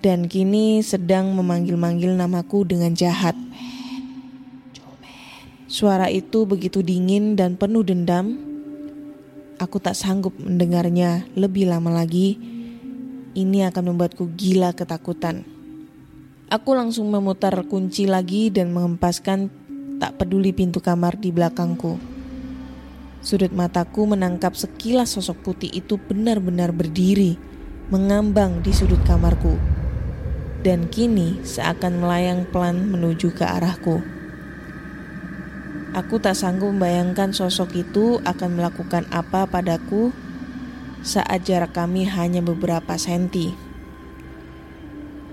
Dan kini sedang memanggil-manggil namaku dengan jahat. Suara itu begitu dingin dan penuh dendam. Aku tak sanggup mendengarnya lebih lama lagi. Ini akan membuatku gila ketakutan. Aku langsung memutar kunci lagi dan menghempaskan tak peduli pintu kamar di belakangku. Sudut mataku menangkap sekilas sosok putih itu benar-benar berdiri, mengambang di sudut kamarku. Dan kini seakan melayang pelan menuju ke arahku. Aku tak sanggup membayangkan sosok itu akan melakukan apa padaku saat jarak kami hanya beberapa senti.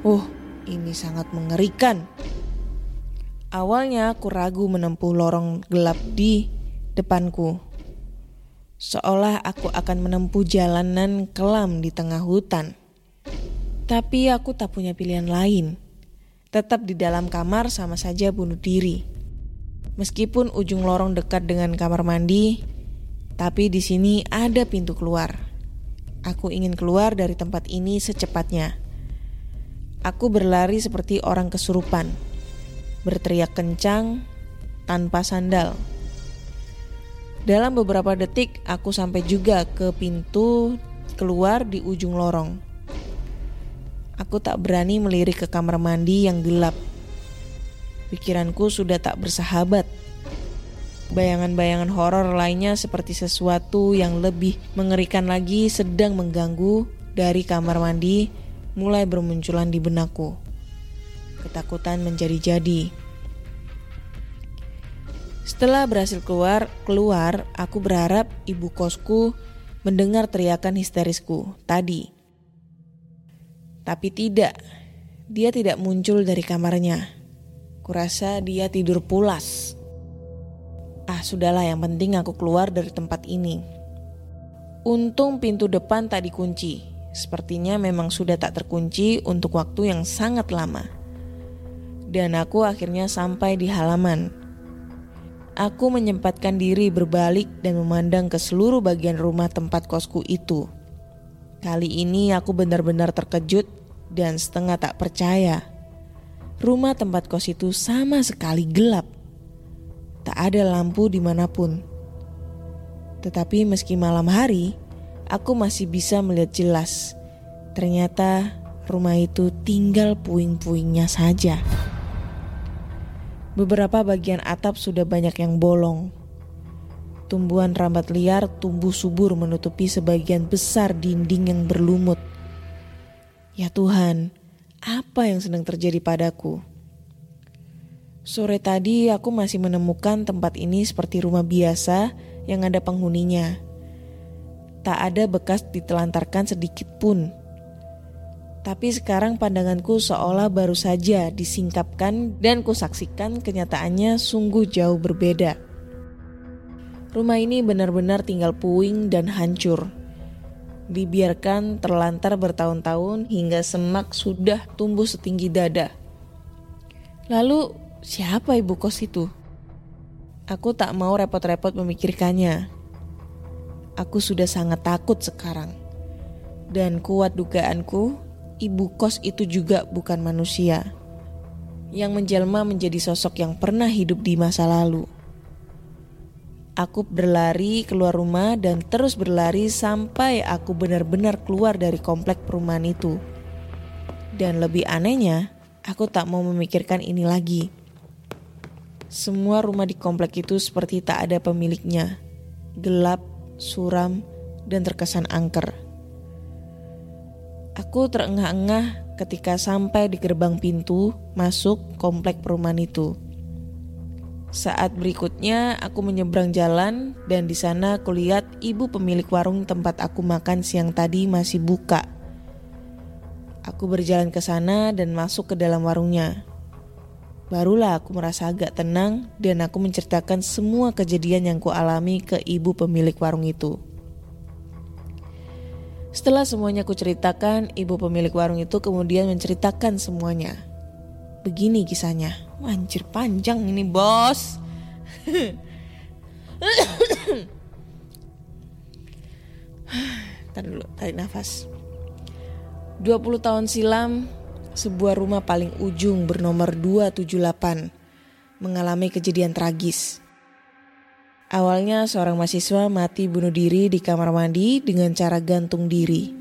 Uh, ini sangat mengerikan. Awalnya aku ragu menempuh lorong gelap di depanku. Seolah aku akan menempuh jalanan kelam di tengah hutan. Tapi aku tak punya pilihan lain. Tetap di dalam kamar sama saja bunuh diri. Meskipun ujung lorong dekat dengan kamar mandi, tapi di sini ada pintu keluar. Aku ingin keluar dari tempat ini secepatnya. Aku berlari seperti orang kesurupan, berteriak kencang tanpa sandal. Dalam beberapa detik, aku sampai juga ke pintu keluar di ujung lorong. Aku tak berani melirik ke kamar mandi yang gelap Pikiranku sudah tak bersahabat. Bayangan-bayangan horor lainnya seperti sesuatu yang lebih mengerikan lagi sedang mengganggu dari kamar mandi mulai bermunculan di benakku. Ketakutan menjadi-jadi. Setelah berhasil keluar, keluar, aku berharap ibu kosku mendengar teriakan histerisku tadi. Tapi tidak, dia tidak muncul dari kamarnya. Kurasa dia tidur pulas. Ah, sudahlah, yang penting aku keluar dari tempat ini. Untung pintu depan tak dikunci. Sepertinya memang sudah tak terkunci untuk waktu yang sangat lama. Dan aku akhirnya sampai di halaman. Aku menyempatkan diri berbalik dan memandang ke seluruh bagian rumah tempat kosku itu. Kali ini aku benar-benar terkejut dan setengah tak percaya rumah tempat kos itu sama sekali gelap. Tak ada lampu di mana pun. Tetapi meski malam hari, aku masih bisa melihat jelas. Ternyata rumah itu tinggal puing-puingnya saja. Beberapa bagian atap sudah banyak yang bolong. Tumbuhan rambat liar tumbuh subur menutupi sebagian besar dinding yang berlumut. Ya Tuhan, apa yang sedang terjadi padaku. Sore tadi aku masih menemukan tempat ini seperti rumah biasa yang ada penghuninya. Tak ada bekas ditelantarkan sedikit pun. Tapi sekarang pandanganku seolah baru saja disingkapkan dan kusaksikan kenyataannya sungguh jauh berbeda. Rumah ini benar-benar tinggal puing dan hancur. Dibiarkan terlantar bertahun-tahun hingga semak sudah tumbuh setinggi dada. Lalu siapa ibu kos itu? Aku tak mau repot-repot memikirkannya. Aku sudah sangat takut sekarang. Dan kuat dugaanku, ibu kos itu juga bukan manusia. Yang menjelma menjadi sosok yang pernah hidup di masa lalu. Aku berlari keluar rumah dan terus berlari sampai aku benar-benar keluar dari komplek perumahan itu. Dan lebih anehnya, aku tak mau memikirkan ini lagi. Semua rumah di komplek itu seperti tak ada pemiliknya. Gelap, suram, dan terkesan angker. Aku terengah-engah ketika sampai di gerbang pintu masuk komplek perumahan itu. Saat berikutnya aku menyeberang jalan dan di sana aku lihat ibu pemilik warung tempat aku makan siang tadi masih buka. Aku berjalan ke sana dan masuk ke dalam warungnya. Barulah aku merasa agak tenang dan aku menceritakan semua kejadian yang kualami ke ibu pemilik warung itu. Setelah semuanya aku ceritakan, ibu pemilik warung itu kemudian menceritakan semuanya. Begini kisahnya. Anjir panjang ini bos. Tadi dulu, tarik nafas. 20 tahun silam, sebuah rumah paling ujung bernomor 278 mengalami kejadian tragis. Awalnya seorang mahasiswa mati bunuh diri di kamar mandi dengan cara gantung diri.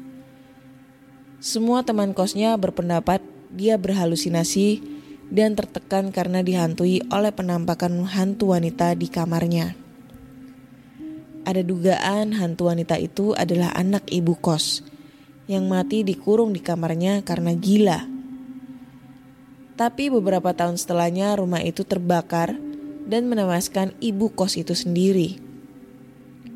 Semua teman kosnya berpendapat dia berhalusinasi dan tertekan karena dihantui oleh penampakan hantu wanita di kamarnya. Ada dugaan hantu wanita itu adalah anak ibu kos yang mati dikurung di kamarnya karena gila. Tapi beberapa tahun setelahnya rumah itu terbakar dan menewaskan ibu kos itu sendiri,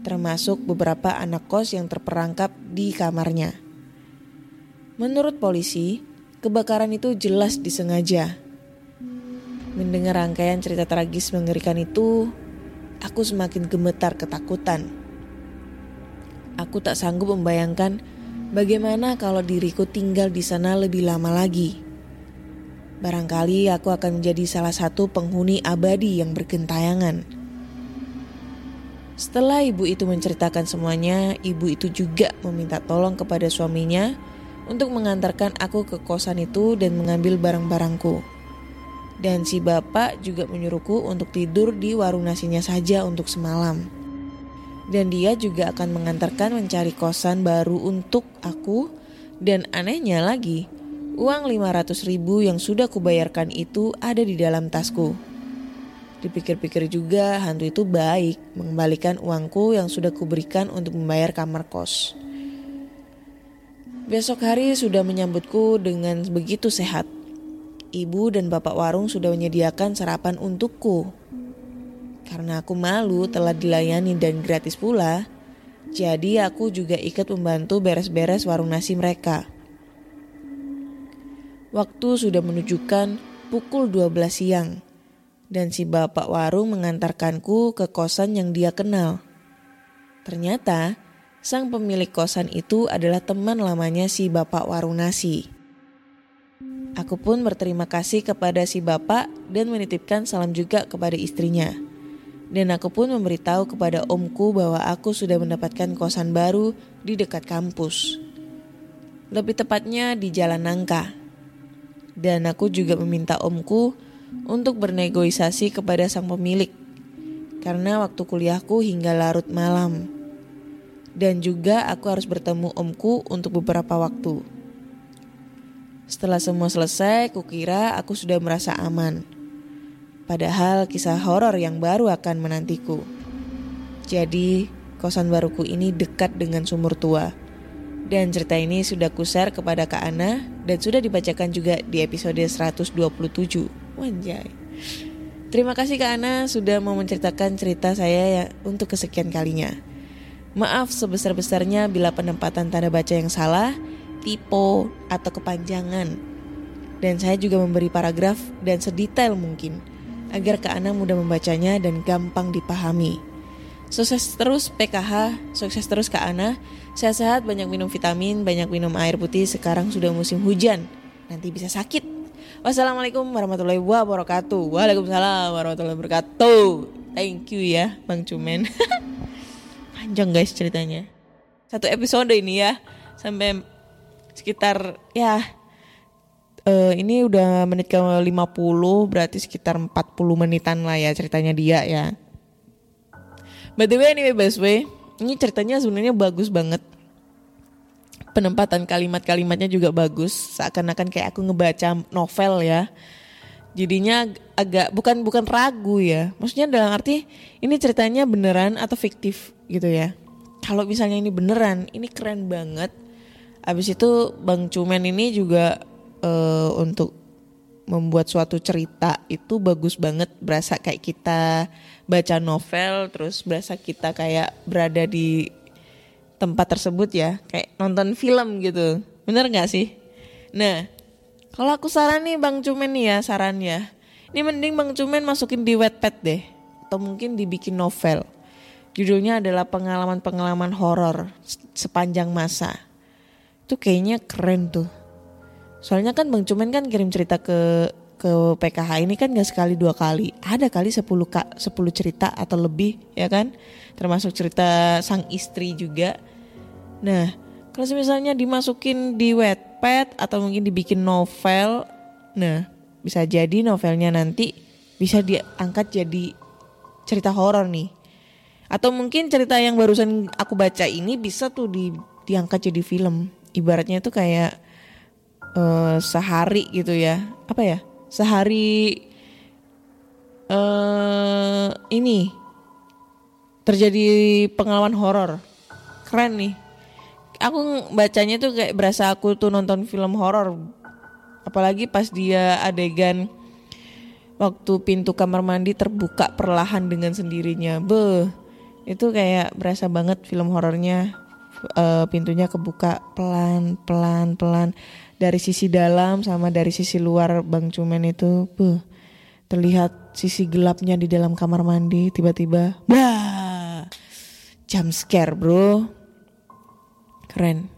termasuk beberapa anak kos yang terperangkap di kamarnya. Menurut polisi, kebakaran itu jelas disengaja. Mendengar rangkaian cerita tragis mengerikan itu, aku semakin gemetar ketakutan. Aku tak sanggup membayangkan bagaimana kalau diriku tinggal di sana lebih lama lagi. Barangkali aku akan menjadi salah satu penghuni abadi yang bergentayangan. Setelah ibu itu menceritakan semuanya, ibu itu juga meminta tolong kepada suaminya untuk mengantarkan aku ke kosan itu dan mengambil barang-barangku. Dan si bapak juga menyuruhku untuk tidur di warung nasinya saja untuk semalam. Dan dia juga akan mengantarkan mencari kosan baru untuk aku dan anehnya lagi, Uang 500 ribu yang sudah kubayarkan itu ada di dalam tasku. Dipikir-pikir juga hantu itu baik mengembalikan uangku yang sudah kuberikan untuk membayar kamar kos. Besok hari sudah menyambutku dengan begitu sehat. Ibu dan bapak warung sudah menyediakan sarapan untukku. Karena aku malu telah dilayani dan gratis pula, jadi aku juga ikut membantu beres-beres warung nasi mereka. Waktu sudah menunjukkan pukul 12 siang dan si bapak warung mengantarkanku ke kosan yang dia kenal. Ternyata sang pemilik kosan itu adalah teman lamanya si bapak warung nasi. Aku pun berterima kasih kepada si bapak dan menitipkan salam juga kepada istrinya. Dan aku pun memberitahu kepada omku bahwa aku sudah mendapatkan kosan baru di dekat kampus. Lebih tepatnya di Jalan Nangka dan aku juga meminta omku untuk bernegosiasi kepada sang pemilik karena waktu kuliahku hingga larut malam. Dan juga aku harus bertemu omku untuk beberapa waktu. Setelah semua selesai, kukira aku sudah merasa aman. Padahal kisah horor yang baru akan menantiku. Jadi, kosan baruku ini dekat dengan sumur tua dan cerita ini sudah kuser kepada Kak Ana dan sudah dibacakan juga di episode 127. Wanjay. Terima kasih Kak Ana sudah mau menceritakan cerita saya ya untuk kesekian kalinya. Maaf sebesar-besarnya bila penempatan tanda baca yang salah, tipe, atau kepanjangan. Dan saya juga memberi paragraf dan sedetail mungkin agar Kak Ana mudah membacanya dan gampang dipahami. Sukses terus PKH, sukses terus Kak Ana. Sehat-sehat, banyak minum vitamin, banyak minum air putih. Sekarang sudah musim hujan. Nanti bisa sakit. Wassalamualaikum warahmatullahi wabarakatuh. Waalaikumsalam warahmatullahi wabarakatuh. Thank you ya, Bang Cumen. Panjang guys ceritanya. Satu episode ini ya, sampai sekitar ya eh, ini udah menit ke 50 berarti sekitar 40 menitan lah ya ceritanya dia ya. By the way anyway Baswe, ini ceritanya sebenarnya bagus banget. Penempatan kalimat-kalimatnya juga bagus, seakan-akan kayak aku ngebaca novel ya. Jadinya agak bukan bukan ragu ya. Maksudnya dalam arti ini ceritanya beneran atau fiktif gitu ya. Kalau misalnya ini beneran, ini keren banget. Abis itu Bang Cumen ini juga eh, untuk membuat suatu cerita itu bagus banget berasa kayak kita baca novel terus berasa kita kayak berada di tempat tersebut ya kayak nonton film gitu bener nggak sih nah kalau aku saran nih bang Cumen nih ya saran ya ini mending bang Cumen masukin di Wattpad deh atau mungkin dibikin novel judulnya adalah pengalaman-pengalaman horor sepanjang masa itu kayaknya keren tuh Soalnya kan Bang Cumen kan kirim cerita ke ke PKH ini kan gak sekali dua kali. Ada kali 10 ka, 10 cerita atau lebih ya kan. Termasuk cerita sang istri juga. Nah, kalau misalnya dimasukin di Atau mungkin dibikin novel, nah bisa jadi novelnya nanti bisa diangkat jadi cerita horor nih. Atau mungkin cerita yang barusan aku baca ini bisa tuh di diangkat jadi film. Ibaratnya itu kayak eh, sehari gitu ya apa ya sehari eh ini terjadi pengalaman horor keren nih aku bacanya tuh kayak berasa aku tuh nonton film horor. Apalagi pas dia adegan waktu pintu kamar mandi terbuka perlahan dengan sendirinya. Beh itu kayak berasa banget film horornya. Eh, pintunya kebuka pelan pelan pelan. Dari sisi dalam sama dari sisi luar Bang Cumen itu beh, terlihat sisi gelapnya di dalam kamar mandi tiba-tiba bah! Jump scare bro keren.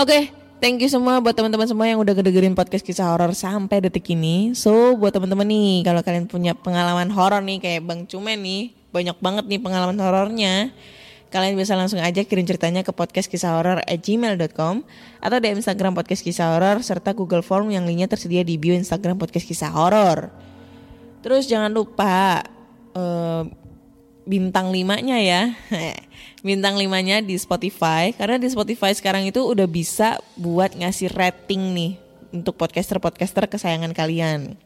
Oke, thank you semua buat teman-teman semua yang udah ngedengerin podcast kisah horor sampai detik ini. So, buat teman-teman nih, kalau kalian punya pengalaman horor nih kayak Bang Cumen nih, banyak banget nih pengalaman horornya. Kalian bisa langsung aja kirim ceritanya ke podcast kisah gmail.com atau di Instagram podcast kisah horor serta Google Form yang linknya tersedia di bio Instagram podcast kisah horor. Terus jangan lupa eh, bintang limanya ya. bintang limanya di Spotify. Karena di Spotify sekarang itu udah bisa buat ngasih rating nih untuk podcaster-podcaster kesayangan kalian.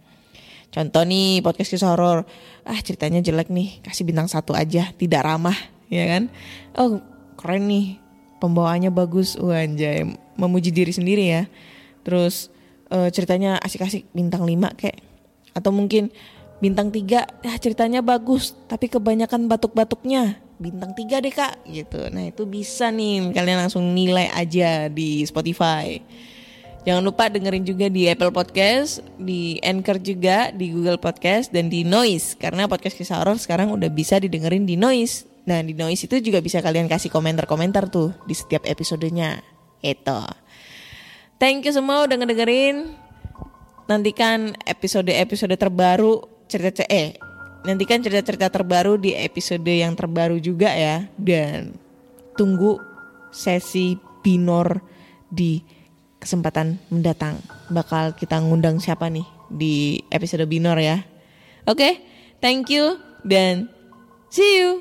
Contoh nih podcast kisah horor, ah ceritanya jelek nih, kasih bintang satu aja, tidak ramah, ya kan? Oh keren nih, pembawaannya bagus, wah memuji diri sendiri ya. Terus eh, ceritanya asik-asik. Bintang 5 kayak, atau mungkin bintang 3, ya ceritanya bagus, tapi kebanyakan batuk-batuknya, bintang 3 deh kak, gitu. Nah itu bisa nih, kalian langsung nilai aja di Spotify. Jangan lupa dengerin juga di Apple Podcast, di Anchor juga, di Google Podcast, dan di Noise. Karena podcast kisah horor sekarang udah bisa didengerin di Noise. Nah di Noise itu juga bisa kalian kasih komentar-komentar tuh di setiap episodenya. Itu. Thank you semua udah ngedengerin. Nantikan episode-episode terbaru cerita eh nantikan cerita-cerita terbaru di episode yang terbaru juga ya. Dan tunggu sesi binor di kesempatan mendatang. Bakal kita ngundang siapa nih di episode binor ya. Oke thank you dan see you